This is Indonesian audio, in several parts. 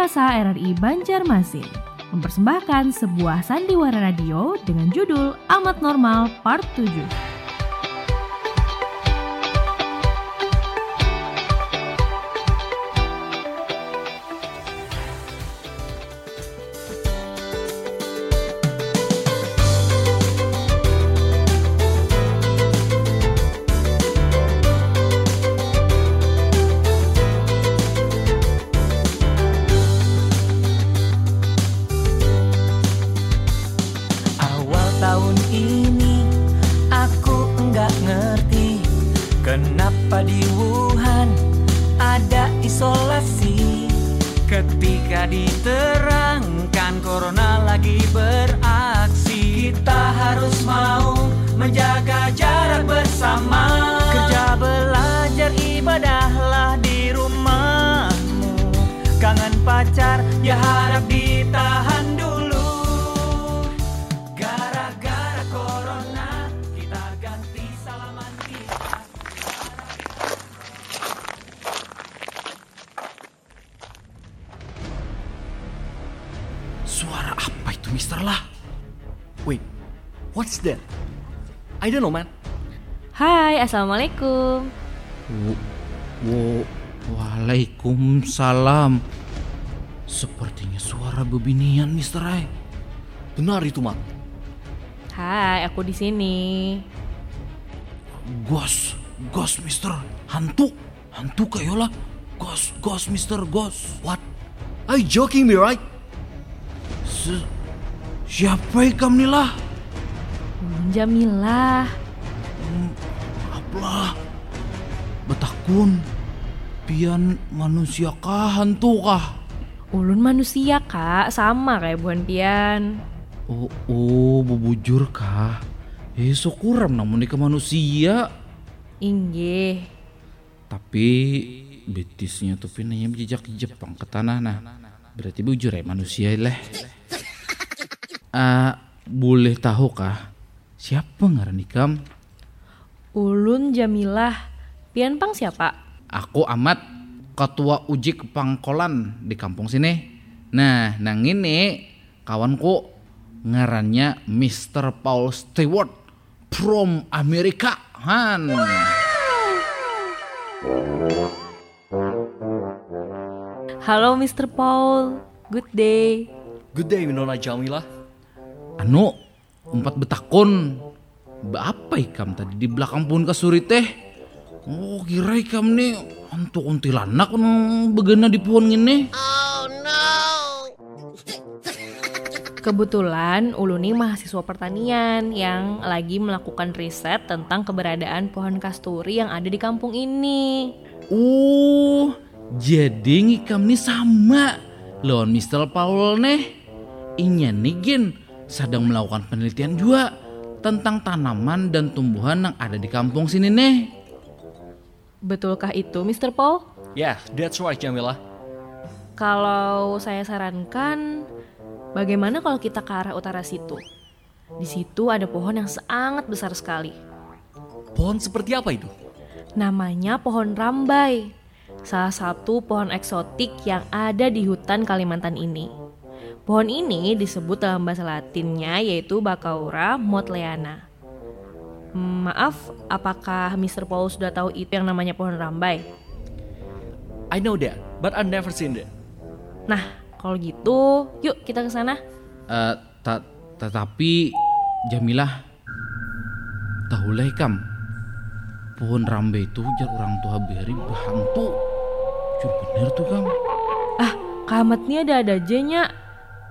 Angkasa RRI Banjarmasin mempersembahkan sebuah sandiwara radio dengan judul Amat Normal Part 7. Lagi beraksi. Kita harus mau menjaga jarak bersama. Kerja belajar ibadahlah di rumahmu. Kangen pacar ya harap ditahan Mister lah? Wait, what's that? I don't know, man. Hai, Assalamualaikum. Wo- wo- Waalaikumsalam. Sepertinya suara bebinian, Mister Rai. Benar itu, Mak. Hai, aku di sini. Ghost, ghost, Mister. Hantu, hantu kayola. Ghost, ghost, Mister, ghost. What? Are you joking me, right? Se- siapa ikam nih lah? Ulun Jamilah. Maaflah. Betakun. Pian manusia kah hantu kah? Ulun manusia kak, sama kayak Buan Pian. Oh, oh, bubujur kah? Eh, so kurang namun ke manusia. Inggih. Tapi betisnya tuh pinanya berjejak Jepang ke tanah nah. Berarti bujur ya manusia lah. Ah, boleh tahu kah siapa ngaran ikam? Ulun Jamilah. Pian Pang siapa? Aku amat ketua uji kepangkolan di kampung sini. Nah, nang ini kawanku ngarannya Mr. Paul Stewart from Amerika. Han. Halo Mr. Paul. Good day. Good day, Winona Jamila. Anu, empat betakon. Ba apa ikam tadi di belakang pun kasuri teh? Oh, kira ikam nih hantu kuntilanak nang begana di pohon ini. Kebetulan Ulun ini mahasiswa pertanian yang lagi melakukan riset tentang keberadaan pohon kasturi yang ada di kampung ini. Oh, jadi ngikam nih sama lawan Mr. Paul nih. Inya nih Gin sedang melakukan penelitian juga tentang tanaman dan tumbuhan yang ada di kampung sini nih. Betulkah itu Mr. Paul? Yeah, that's right, Jamila. Kalau saya sarankan, bagaimana kalau kita ke arah utara situ? Di situ ada pohon yang sangat besar sekali. Pohon seperti apa itu? Namanya pohon rambai. Salah satu pohon eksotik yang ada di hutan Kalimantan ini. Pohon ini disebut dalam bahasa Latinnya yaitu Bacaura motleyana. Hmm, Maaf, apakah Mr. Paul sudah tahu itu yang namanya pohon rambai? I know that, but I've never seen that. Nah, kalau gitu, yuk kita ke sana. Eh, ta- tetapi Jamilah tahulah ikam pohon rambe itu jar orang tua beri berhantu Jur bener tuh kam Ah, kamat nih ada-ada aja nya.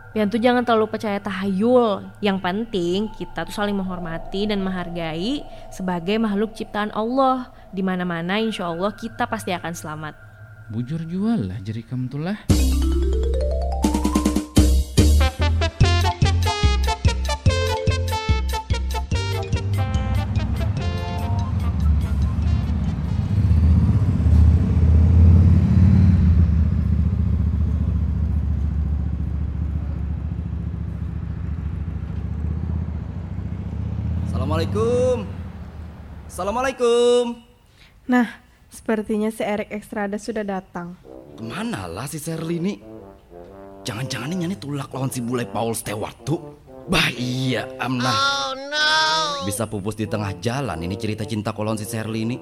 Pian tuh jangan terlalu percaya tahayul. Yang penting kita tuh saling menghormati dan menghargai sebagai makhluk ciptaan Allah. Di mana-mana insya Allah kita pasti akan selamat. bujur jual lah jadi kam Assalamualaikum. Assalamualaikum. Nah, Sepertinya si Erik Ekstrada sudah datang. Ke mana lah si Sherly ini? Jangan-jangan ini nyanyi tulak lawan si bule Paul Stewart tuh. Bah iya, Amna. Bisa pupus di tengah jalan ini cerita cinta kolon si Sherly ini.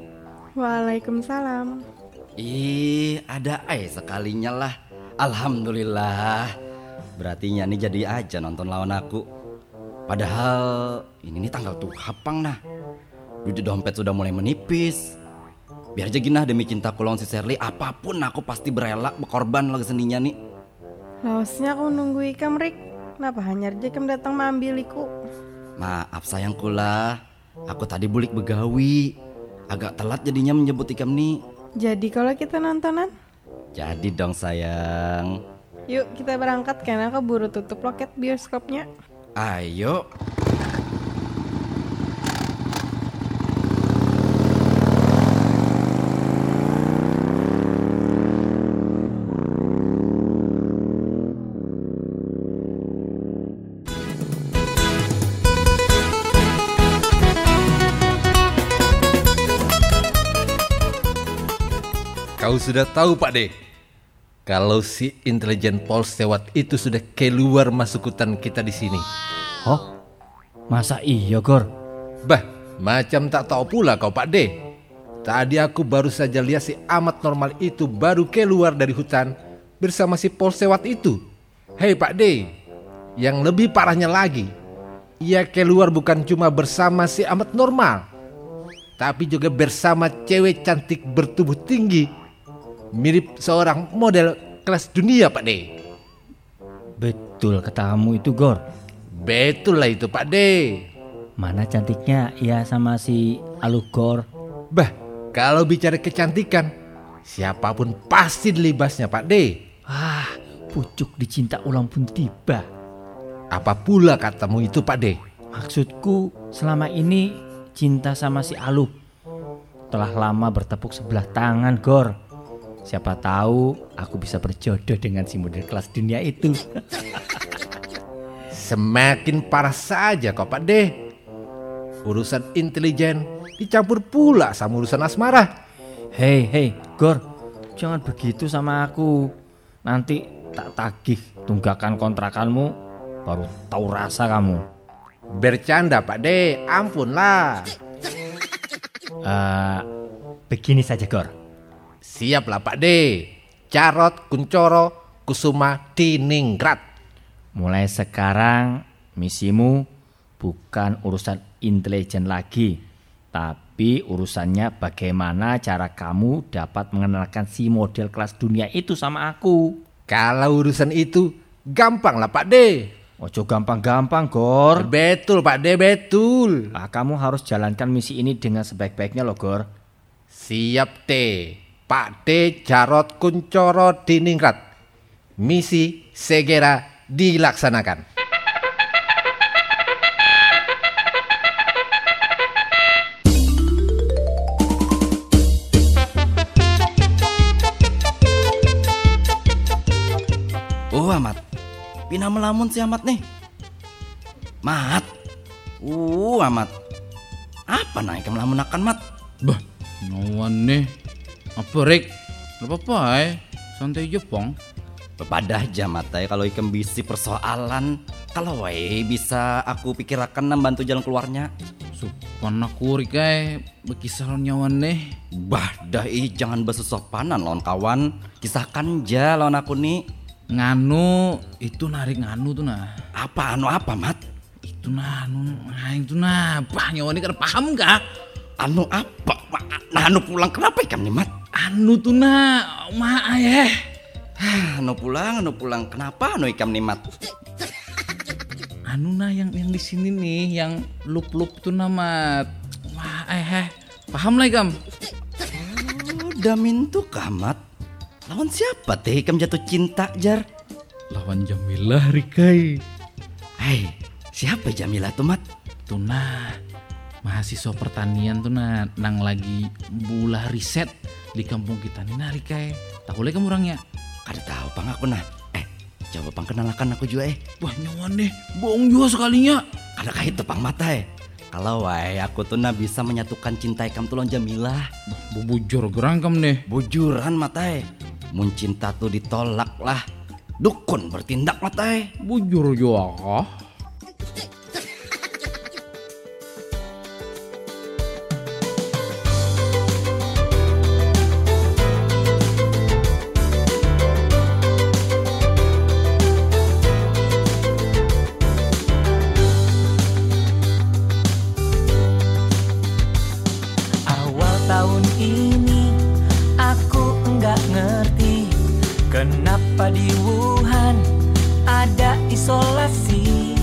Waalaikumsalam. Ih, ada eh sekalinya lah. Alhamdulillah. Berarti Nyani jadi aja nonton lawan aku. Padahal ini nih tanggal tuh hapang nah. Duit dompet sudah mulai menipis. Biar aja gini demi cinta lawan si Sherly, apa pun aku pasti berela berkorban lagi seninya nih. Laosnya aku nunggu ikam Rik. Kenapa hanya aja ikam datang mengambil iku? Maaf sayangku lah. Aku tadi bulik begawi. Agak telat jadinya menyebut ikam nih. Jadi kalau kita nontonan, Jadi dong sayang. yuk kita berangkat karena keburu tutup loket bioskopnya. Ayo. Kau sudah tahu Pak De, kalau si intelijen Paul Stewart itu sudah keluar masuk hutan kita di sini. Oh, masa iya Gor? Bah, macam tak tahu pula kau Pak De. Tadi aku baru saja lihat si amat normal itu baru keluar dari hutan bersama si Paul Stewart itu. Hei Pak De, yang lebih parahnya lagi, ia keluar bukan cuma bersama si amat normal, tapi juga bersama cewek cantik bertubuh tinggi, mirip seorang model kelas dunia Pak De. Betul katamu itu Gor. Betul lah itu Pak De. Mana cantiknya ia sama si Aluh Gor. Bah, kalau bicara kecantikan, siapa pun pasti dilibasnya Pak De. Ah, pucuk dicinta ulang pun tiba. Apa pula katamu itu Pak De? Maksudku selama ini cinta sama si Aluh. Telah lama bertepuk sebelah tangan Gor. Siapa tahu aku bisa berjodoh dengan si model kelas dunia itu. Semakin parah saja kok Pak De. Urusan intelijen dicampur pula sama urusan asmara. Hei, hei, Gor, jangan begitu sama aku. Nanti tak tagih tunggakan kontrakanmu, baru tahu rasa kamu. Bercanda Pak De, ampunlah. Eh, begini saja, Gor. Siaplah Pak De. Carot, Kuncoro, Kusuma, Diningrat. Mulai sekarang misimu bukan urusan intelijen lagi, tapi urusannya bagaimana cara kamu dapat mengenalkan si model kelas dunia itu sama aku. Kalau urusan itu gampang lah Pak De. Ojo gampang-gampang, Gor. Betul Pak De, betul. Ah, kamu harus jalankan misi ini dengan sebaik-baiknya loh, Gor. Siap T. Pak D Jarot Kuncoro Diningrat. Misi segera dilaksanakan. Oh amat. Pina melamun si amat nih. Mat. Uh amat. Apa naik melamun akan mat? Bah, nawan nih. Apa Rick? Gak apa-apa eh. Santai aja pong. Pepadah aja mata ya kalau ikan bisi persoalan. Kalau wae bisa aku pikirkan membantu jalan keluarnya. Supan aku Rick eh. Bekisah nyawan nih. Bah dah ih jangan bersesopanan lawan kawan. Kisahkan aja lawan aku nih. Nganu, itu narik nganu tuh nah. Apa anu apa mat? Itu nah, anu, nah itu nah. Bah, nyawan ini kada paham kah? Anu apa? Nah anu pulang kenapa ikan nih mat? Anu tuh nah, ma ayah. Hah, Anu pulang, anu pulang. Kenapa anu ikam nih mat? Anu nah yang yang di sini nih, yang lup-lup tuh nama. Wah, eh, eh. Paham lah ikam? Oh, Damin tuh kamat. Lawan siapa teh ikam jatuh cinta jar? Lawan Jamilah Rikai. Hei, siapa Jamila tuh mat? Tuh nah, mahasiswa pertanian tuh nah, nang lagi bulah riset di kampung kita nih nah Rikai. Tahu lagi kamu orangnya? Kada tahu pang aku nah. Eh, coba pang kenalkan aku juga eh. Wah nyawan deh, bohong juga sekalinya. Kada kah itu pang mata eh. Kalau wae aku tuh nah bisa menyatukan cinta ikam tuh lawan Jamilah. Bubujur gerang kam nih. Bujuran matai. Mun cinta tuh ditolak lah. Dukun bertindak matai. Bujur juga kah? Kenapa di Wuhan ada isolasi?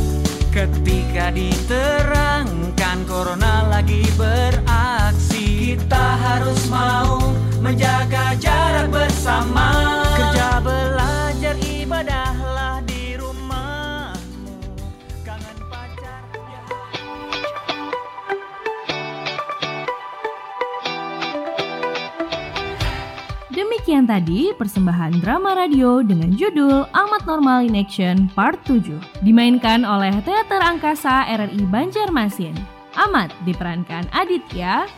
Ketika diterangkan corona lagi beraksi. Kita harus mau menjaga jarak bersama. Kerja belajar ibadahlah Demikian tadi persembahan drama radio dengan judul Amat Normal in Action Part 7 Dimainkan oleh Teater Angkasa RRI Banjarmasin. Amat diperankan Aditya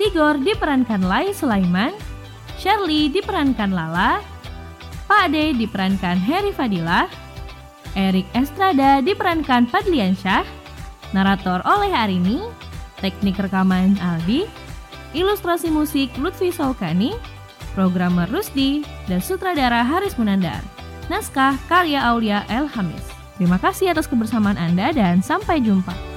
Tigor diperankan Lai Sulaiman Shirley diperankan Lala Pak Ade diperankan Heri Fadilah Erik Estrada diperankan Fadlian Syah Narator oleh Arini Teknik rekaman Aldi Ilustrasi musik Lutfi Saukani programmer Rusdi, dan sutradara Haris Munandar. Naskah karya Aulia El Hamis. Terima kasih atas kebersamaan Anda dan sampai jumpa.